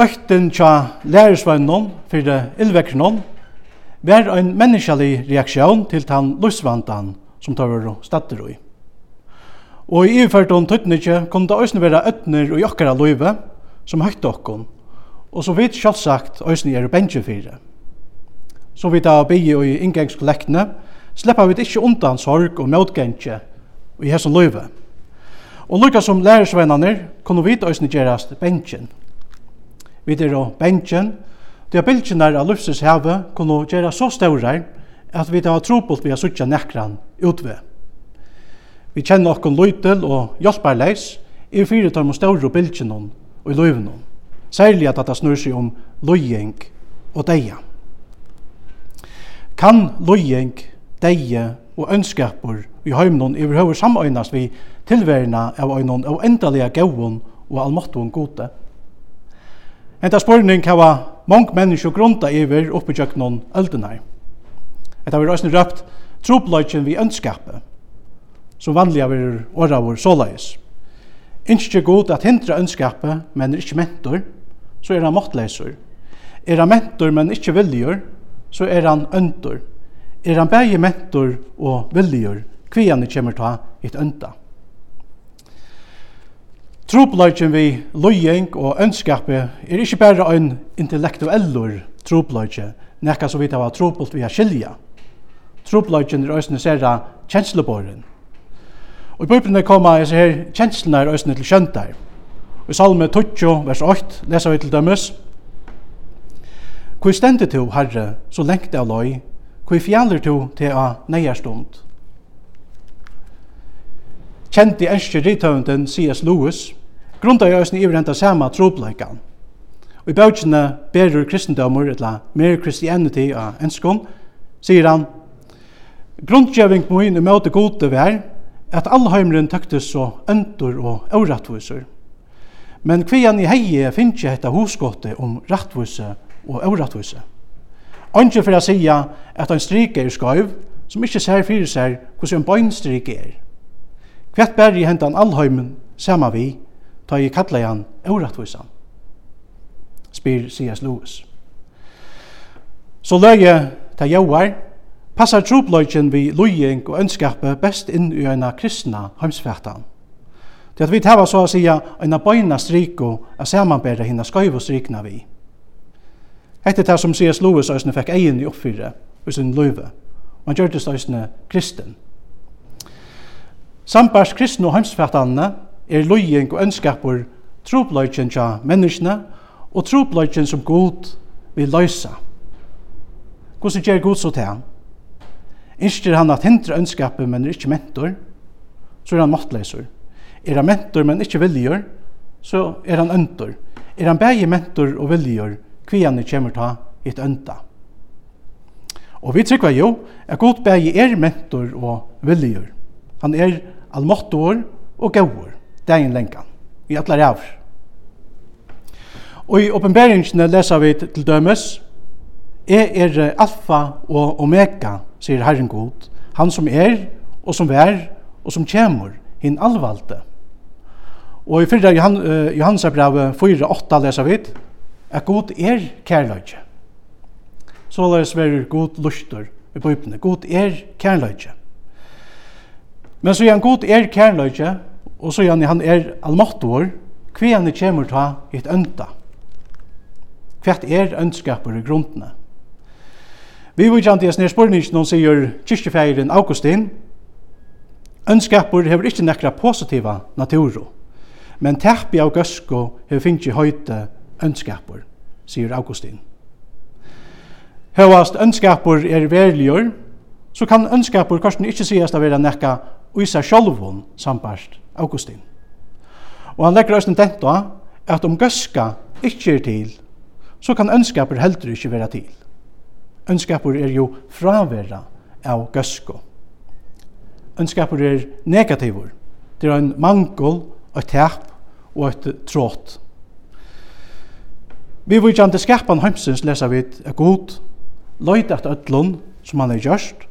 økten tja lærersvennom fyrir illvekkrenom var ein menneskelig reaksjon til tan lusvantan som tar vår statter i. Og i iverført om tøttnitje kom det òsne være øtner og jokkara løyve som høyt okkon, og så vidt sjálfsagt òsne er bensje fire. Så vidt av bygge og i inngangskollekne sleppa vi ikke undan sorg og møtgengje og i hesson løyve. Og lukka som lærersvennerne kunne vi òsne gjerast bensjen vi er og bensjen, de er bildene av luftsens heve kunne gjøre så større at vi har trobult vi har suttja nekran utvei. Vi kjenner okkon løytel og hjelparleis i fyrir tar større bildene og i løyvene, særlig at det snur seg om løying og deia. Kan løying, deie og ønskapur i heimnon i høver samøynast vi tilverina av øynon og endalega gauon og almattun gode. Enta spurning hava mong menneske grunta iver oppi jøknon öldunar. Etta vi røysni røpt tropløyken vi ønskapet, som vanliga vi åra vår såleis. Innskje god at hindra ønskapet, men er ikkje mentor, så er han måttleisur. Er han mentor, men ikkje viljur, så er han øntor. Er han bægi mentor og viljur, kvian kjemur ta hitt ønta. Trupleikin vi løying og ønskapet er ikkje berre ein intellektuellur trupleikin, nekka som vi tar tropult trupult vi har skilja. Trupleikin er òsne særa kjensleboren. Og i bøyblene koma jeg her kjenslene er òsne til kjøntar. I salme 20, vers 8, lesa vi til dømes. Hvor stendet du, Herre, så lengt av løy, hvor fjaller du til av neierstund? Kjent i enskje rithøvenden C.S. Lewis, grunda i òsne iver enda sama trobleikan. Og i bøkene berur kristendomur, etla mer Christianity av enskon, sier han, Grundgjøving moin i møte gode vær, at allheimren tøktes så øntur og øvrattviser. Men kvian i heie finnes hetta hosgåte om rattvise og øvrattvise. Anke for å sija at ein strike er skaiv, som ikkje ser fyrir seg hvordan en bøgnstrike er. Kvett berri hentan allheimen sama vi ta i kallaði han oratvisan. Spyr C.S. Lewis. Så løye ta jauar, passar tropløyken vi løying og ønskape best inn i eina kristna heimsfætan. Det at vi tæva så å sija eina bøyna striko a samanbæra hina skøyvo strikna vi. Hette det som C.S. Lewis òsne fikk egin i oppfyrre hos sin løyve, og han det òsne kristen. Sambars kristna og heimsfætanene er løying og ønskapur tropløyken tja menneskene og tropløyken som god vil løysa. Hvordan gjør god så til han? Innskjer han at hindre ønskapet, men er ikke mentor, så er han mattleser. Er han mentor, men ikke viljer, så er han øntor. Er han bægi mentor og viljer, kvianne kommer ta et ønta. Og vi trykker jo, at god bægi er mentor og viljer. Han er allmåttor og gaur dagen lengan, i alla rævr. Og i oppenberingene leser vi til dømes, Jeg er alfa og omega, sier Herren God, han som er, og som vær, og som kjemur, hinn allvalde. Og i fyrra Johan, uh, Johannes brev 4-8 leser vi at God er kærløyge. Så leser vi God lustur i bøypene. God er kærløyge. Men så igjen, God er kærløyge, Og så gjerne han er allmåttor, hver han kommer ta et ønta. Hvert er ønskaper i grunnene. Vi vil gjerne til snir spørningen, noen sier kyrkjefeiren Augustin, ønskaper hever ikke nekra positiva naturo, men terpi av gøsko hever finnst høyte ønskaper, sier Augustin. Høyast ønskaper er verligjør, så kan ønskaper korsen ikke sies å være nekka uisa sjolvun sambarst Augustin. Og han legger også denta at om gøska ikke er til, så kan ønskaper heldur ikke være til. Ønskaper er jo fravera av gøsko. Ønskaper er negativur. Det er en mangel, et tap og et tråd. Vi vujtjande skapan heimsins lesa vi er god, løyt at ötlun som han er gjørst,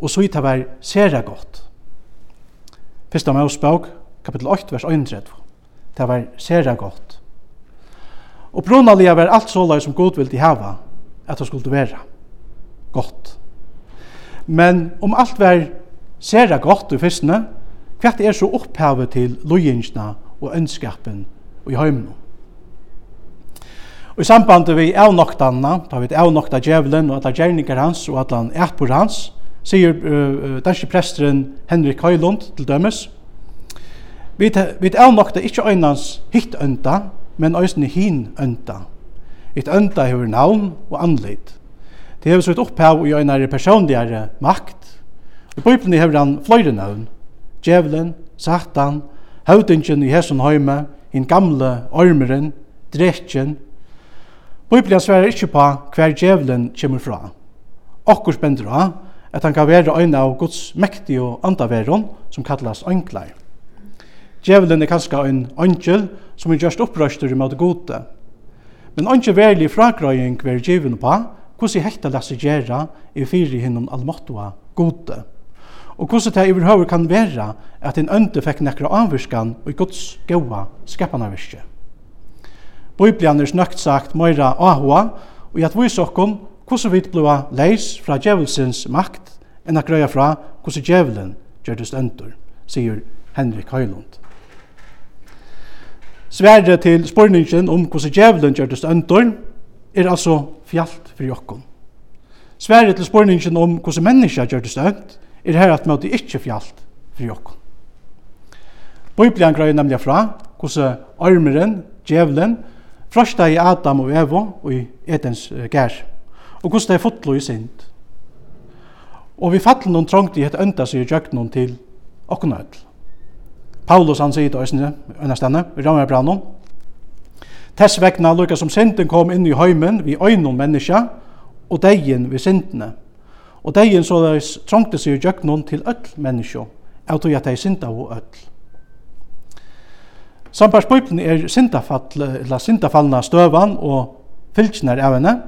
og så vidt det var sera godt. Fyrsta Mosebok, kapitel 8, vers 31. Det var sera godt. Og brunalia var alt sålai som god vildi hava, at det skulle være godt. Men om alt var sera godt i fyrstene, hva er så opphavet til lojinsna og ønskapen og i heimno. Og i samband vi avnoktanna, da vi avnokta djevelen og alla gjerningar hans og alla etbor hans, sier uh, danske presteren Henrik Høylund til dømes. Vi, vi avnokta ikkje øynans hitt ønta, men øysene hin ønta. Et ønta hever navn og anleit. Det hever så opphav i øynare personligare makt. I Bibelen hever han fløyre navn. Djevelen, Satan, Høvdingen i Hesun Høyme, den gamle ormeren, drekjen. Bibelen sverar ikkje på hver djevelen kommer fra. Okkur spender av, at han kan være en av Guds mektige andaveron som kallas ønklar. Djevelen er kanskje en øngel som er gjørst opprøster imot gode. Men øngel verlig fragrøying ver djevelen på hvordan hekta lasse gjerra i fyri hinnom almåttua gode. Og hvordan det overhøver kan være at en ønde fikk nekra avvirskan og Guds gaua skapanavirske. Bibelen er snøkt sagt møyra ahua og at vi sokken hvordan vi blua leis fra djevelsens makt enn å grøya fra hvordan djevelen gjørtes endur, sier Henrik Høylund. Sverre til spurningen om hvordan djevelen gjørtes endur er altså fjallt for jokken. Sverre til spurningen om hvordan menneska gjørtes endur er her at møte ikke fjallt for jokken. Bibelen grøy nemlig fra hvordan armeren, djevelen, frosta i Adam og Evo og i Edens gær og hvordan det er fotlo i synd. Og vi fattler noen trångt i et ønda seg i noen til okkona. Paulus han sier det øyne, øyne stenne, i Rammerbranon. Tess vegna lukka som synden kom inn i høymen vi øynon menneska, og degin vi syndene. Og degin så det trångte seg i til öll menneska, av tog at de synda og öll. Sambars Bibelen er syndafall, eller syndafallna støvan og fylkjene av henne,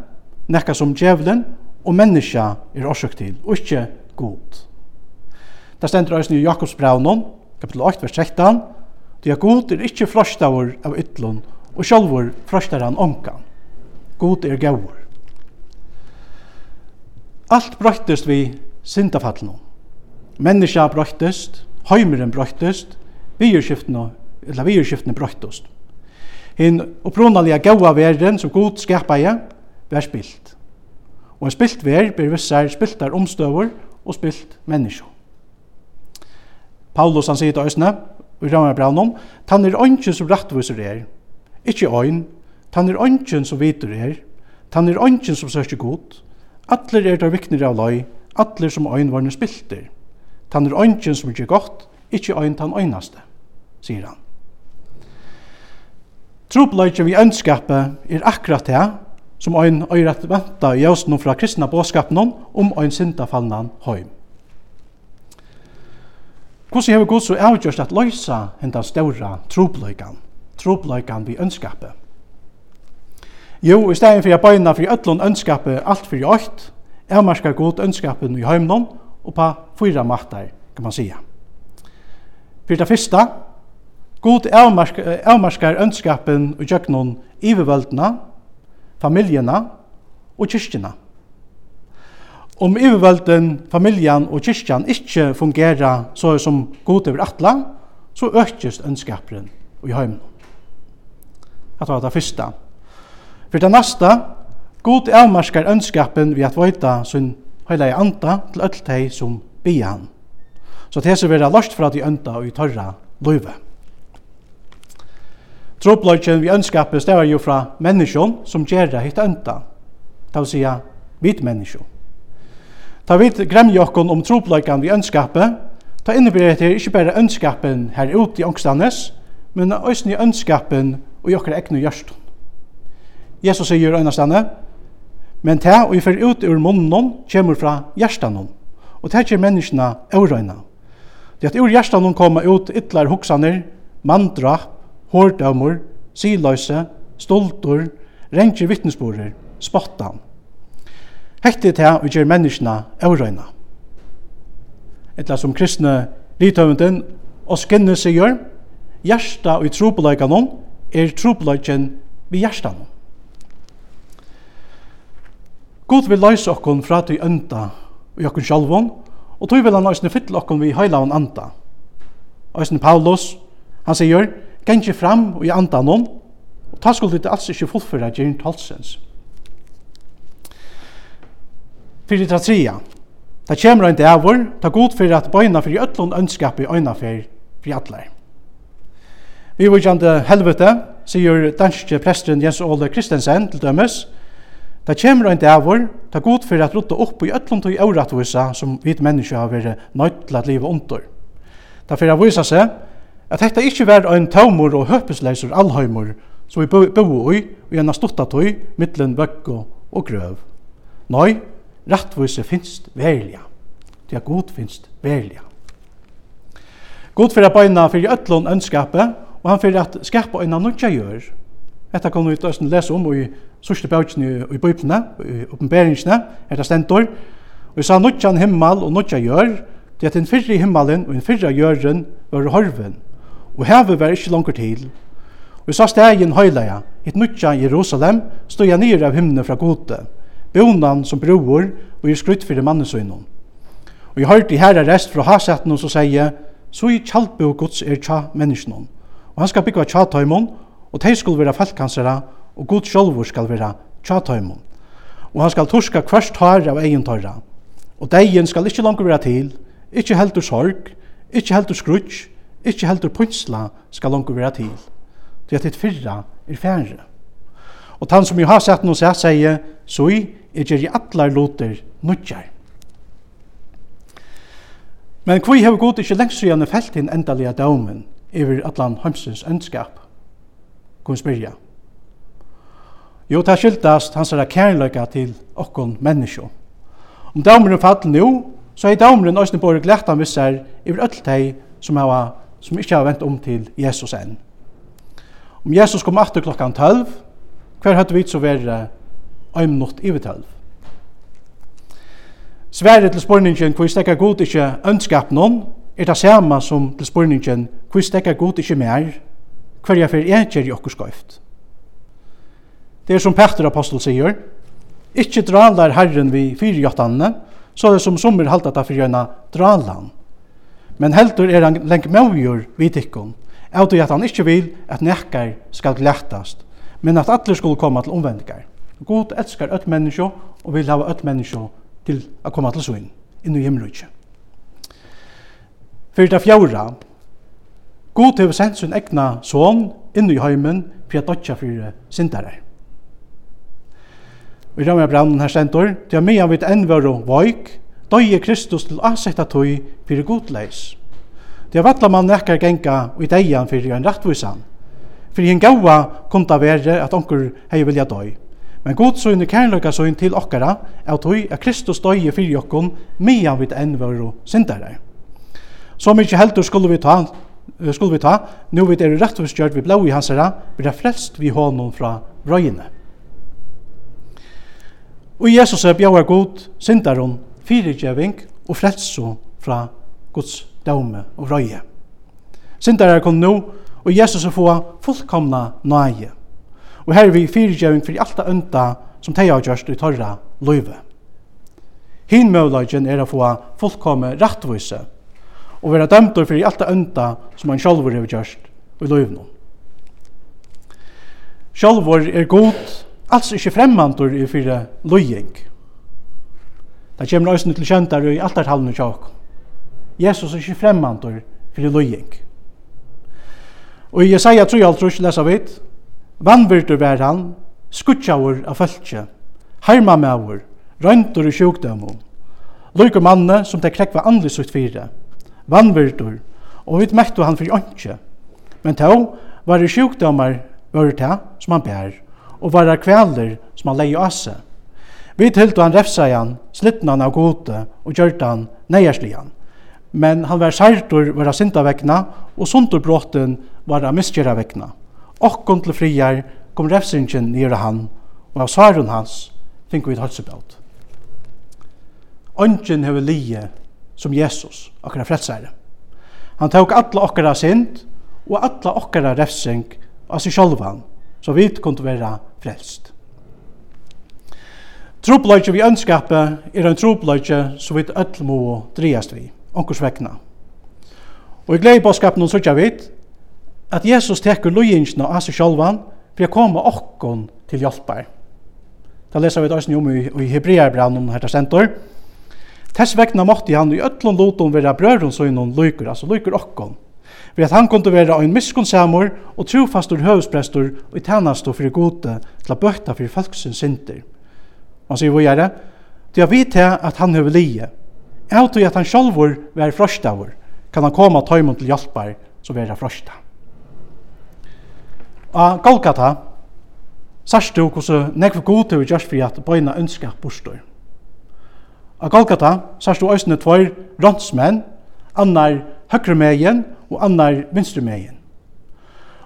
nekka som djevelen og menneska er orsøk til, og ikkje god. Det stendur eisen i Jakobs braunon, kapitel 8, vers 13, «Dia god er ikkje frostavur av ytlun, og sjálfur frostar han onkan. God er gaur. Alt brøttest vi syndafallnum. Menneska brøttest, heimeren brøttest, vierskiftene, eller vierskiftene brøttest. Hinn opprunalega gaua verden som god skapa jeg, vær spilt. Og en spilt vær ber vissar spiltar omstøver og spilt menneske. Paulus han sier til Øsne, i rammer Braunum, om, «Tan er ønsken som rettviser er, ikkje øyn, tan er ønsken som vitur er, tan er ønsken som sørger god, atler er der vikner av løy, atler som øyn varne spilter, tan er ønsken som ikkje godt, ikkje øyn tan øynaste», sier han. Tropløyken vi ønskapet er akkurat det som ein øyr at venta i jøsnum fra kristna båskapen om ein syndafallnan heim. Hvordan hever Gud så avgjørst at løysa hendan ståra trobløygan, trobløygan vi ønskapet? Jo, i stedet for jeg bøyna for ødlån ønskapet alt for jøyt, avmarskar Gud ønskapen i heimnon og på fyra matar, kan man sija. For det første, Gud avmarskar ønskapen i jøknån ivervøldna familjena og kyrkjena. Om ivervelden, familjan og kyrkjan ikkje fungerar så som god over atla, så økjes ønskaperen i heimen. Det var det første. For det neste, god avmarskar ønskapen vi at vøyta sin heilige anda til ødeltei som bian. Så det ser vi er løst fra de ønta og i tørra løyve. Tropløgjen vi ønskapet stavar jo fra menneskjon som gjerra hitt ønta, det vil sija vit menneskjon. Ta vit gremja okkon om tropløgjen vi ønskapet, ta innebærer det ikkje bare ønskapen her ut i ångstannes, men òsne i ønskapen og i okkar egnu gjørst. Jesus sier øynastane, men ta og i fer ut ur munnen kjemur fra hjertanon, og ta kjer menneskina eurøyna. Det at ur hjertanon koma ut ytlar hoksaner, mandrapp, hårdømur, siløyse, stoltur, renger vittnesborer, spottan. Hette til å gjøre menneskene avrøyna. Etla som kristne lithøvunden og skinne sier, hjärsta og tropeløykanon er tropeløyken vi hjertan. God vil løse okkon fra til ønda i okkon sjalvon, og tog vil han løyse fytle okkon vi heilavn anda. Øysen Paulus, han sier, gengi fram og i andanon, og ta skulle det alls ikkje fullføra gjernt talsens. Fyrir ta tria, ta kjemra ein dævor, ta god fyrir at bøyna fyrir öllun ønskap i øyna fyrir fyrir allar. Vi vujande helvete, sier danske presteren Jens Ole Kristensen til dømes, Ta kjemra ein dævor, ta god fyrir at rutta upp i öllum tøy auratvisa som vit menneske har vært nøytt til at liva undur. Ta fyrir a visa seg at dette ikkje var ein taumur og høpesleisur allheimur som vi bo i og enn stutta tøy mittlen vøkko og grøv. Nei, rattvise finst verliga. Det er god finst verliga. God fyrir beina fyrir öllun ønskapet, og han fyrir at skapa eina nudja gjør. Dette kan vi tøysen lese om i sørste bøkene i bøyplene, i oppenberingsene, er det stentor. Og vi sa nudjan himmel og nudja gjør, det er den fyrre himmelen og den fyrre gjøren var horven, og hevet var ikke langer til. Og så stegen høyleia, et nutja Jerusalem, stod jeg nere av himne fra gode, bonan som broer og i skrytt fyrir mannesøgnon. Og jeg hørte herre rest fra hasetten og så sier, så i kjaldbo gods er tja menneskene. Og han skal bygge tja tøymon, og de skal være falkansere, og god sjolvor skal være tja tøymon. Og han skal torska kvart tar av egen tøyra. Og degen skal ikke langer være til, ikke heldur sorg, ikke heldur skrutsk, Ikke heldur pynsla skal langt være til, til at et fyrra er færre. Og tann som jo har sett noe sett sier, så i er gjer i atlar loter nudjar. Men kvi hever god ikkje lengst siden felt inn endalega daumen iver atlan heimsens ønskap. Kun spyrja. Jo, det skyldast hans er kærløyga til okkon menneskjo. Om daumeren fall nu, så er daumen òsne bore glættan vissar iver öll teg som hava som ikke har vendt om til Jesus enn. Om Jesus kom atter klokkan 12, hver hadde vi så være ein minutt i 12. Sverre til spurningen hvor stekker god ikke ønskap noen, er det samme som til spurningen hvor stekker god ikke mer, hver jeg for en kjer i okkur skøyft. Det er som Petter apostel sier, ikke dralar herren vi fyrjottanne, så er det som sommer halda ta fyrir gjerne dralan men heldur er han lengt møvjur vid ikkon, av at han ikkje vil at nekkar skal glættast, men at atler skulle komme til omvendingar. God elskar öll menneskje og vil hava öll menneskje til å komme til svinn, inn i himmelutje. Fyrir det fjaura, God hefur sendt sin egna son inn i heimen fyrir dotja fyrir sindarar. Vi rammer brannen her sentor, til at medan vi enn var og voik, døye Kristus til ansetta tøy fyrir godleis. Det er vatla man nekkar genga og i deian fyrir en rattvisan. Fyrir en gaua kom vere at onkur hei vilja døy. Men god søgn er kærløyka søgn til okkara er tøy at Kristus døye fyrir okkon mian vi enn våre sindare. Så mykje heldur skulle vi ta skulle vi ta, nu vi er rettforskjørt vi blau i hans herra, vi er frelst vi honom fra røyene. Og Jesus er bjauar god, syndaron fyrigjeving og frelso fra Guds døme og røye. Sindar er kom nå, og Jesus er få fullkomna nøye. Og her er vi fyrigjeving for alt det ønda som teg har gjørst i torra løyve. Hin er å få fullkomme rattvise, og være dømter for alt det ønda som han sjálfur har gjørst i løyvnum. Sjálfur er god, altså ikke fremmantur i fyrir løying. Det kommer også til kjentar i altartallene tjokk. Jesus er ikke fremmantor for løying. Og i Jesaja 3, altrus, leser vi, Vannvirtur vær han, skutsjavur av fölkje, hermamavur, røyntur i sjukdømum, Lukur manne som det krekva andlis ut fire, vannvirtur, og vi mektu han fyrir ønskje. Men tau var det sjukdømar vare som han bær, og var det som han leie asse. Vi tildu han refsajan, slittnan av gode og gjørte han neierslian. Men han var særtur var av syndavekna og sundurbråten var av miskjeravekna. Okkon til friar kom refsingen nere han, og av svaren hans fink vi et halsebelt. Ongen hever lije som Jesus, akkara frelsare. Han tok alla okkara synd og alla okkara refsing av seg sjolvan, så vi kunne vera frelst. Trupleikje vi ønskapet er en trupleikje som vi ødel må dreiast vi, onkurs vekna. Og i glede bådskapen så ikke vidt at Jesus teker løyingsene av seg sjølvan for å komme okkon til hjelper. Da leser vi det om i, i Hebreerbrann om til sentor. Tess vekna måtte han i ødlån loton være brøren så innom lyker, altså lyker okkon. Ved at han kunne være en miskunnsamor og trofastor høvesprestor og i tjeneste for gode til å bøtta for folksyn synder. Og han sier vi gjerne, det. Det er vidt til at han høver lije. Jeg tror at han selv vil var frøstavur. Kan han komme og ta imot til hjelper, så være det frøsta. Og Golgata, sørst du hvordan nekve god til vi gjørs for at bøyna ønsker bostor. Og Golgata, sørst du øsne tvær rånsmenn, annar høyre megen og annar vinstre megen.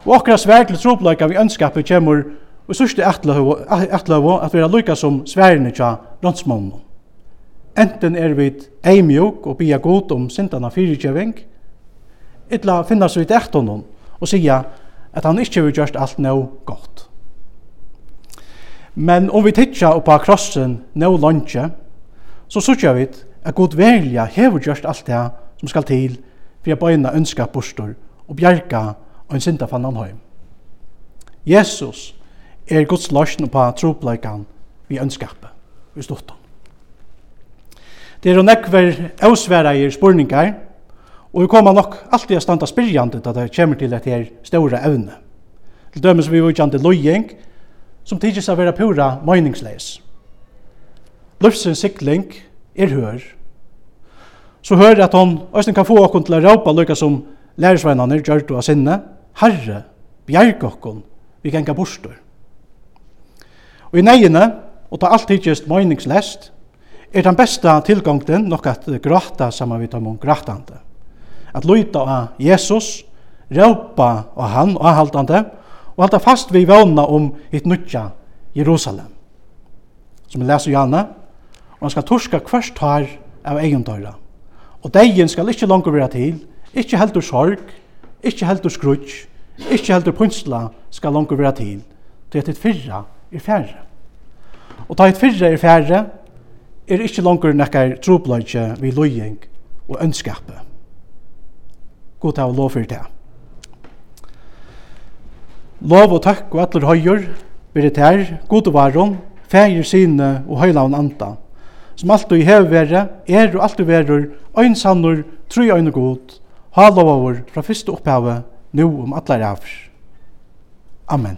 Og akkurat svær til tropløyka vi ønskapet kommer Og sørste ætløvo at vi er lykka som sværene tja rånsmånen. Enten er vi eimjok og bia god om sintana fyrirkjøving, ytla finnas vi til honom og sia at han ikkje vil gjørst alt nå godt. Men om vi tittja oppa krossen nå lunge, så sørste vi at god velja hever gjørst alt det som skal til for å bøyna ønska bostor og bjerga og en sinta fannan heim. Jesus er Guds løsning på tropleikan vi ønskapet, vi stortan. Det er nekver avsvereir spurningar, og vi kommer nok alltid å standa spyrjande da det kommer til et her store evne. Til dømes vi vujande løying, som tidsis å vera pura møyningsleis. Løfsens sikling er hør. Så hør at hon òsne kan få okkon til å råpa lukka som lærersveinane gjør du av sinne, Herre, bjerg okkon, vi kan ga bostur. Og i neiene, og ta alt hittjest meningslest, er den beste tilgangten nok at gråta saman vi om gråtande. At lyta av Jesus, råpa av han og avhaldande, og halda fast vi vana om hitt nutja Jerusalem. Som vi leser Janne, og han skal torska kvørst her av egen døyra. Og degen skal ikkje langt være til, ikkje heldur sorg, ikkje heldur skrutsk, ikkje heldur punsla skal langt være til, til at hitt fyrra er færre. Og ta et fyrre er færre, er ikke langer nekkar trobløyke vi løying og ønskapet. God av lov for det. Lov og takk og atler høyer, vil det her, god og varon, fægir sine og høylaun anda, som alt du i hev vere, er og alltid verur, øynsannur, tru øyne god, ha lovavur fra fyrste opphavet, nu om atler avr. Amen.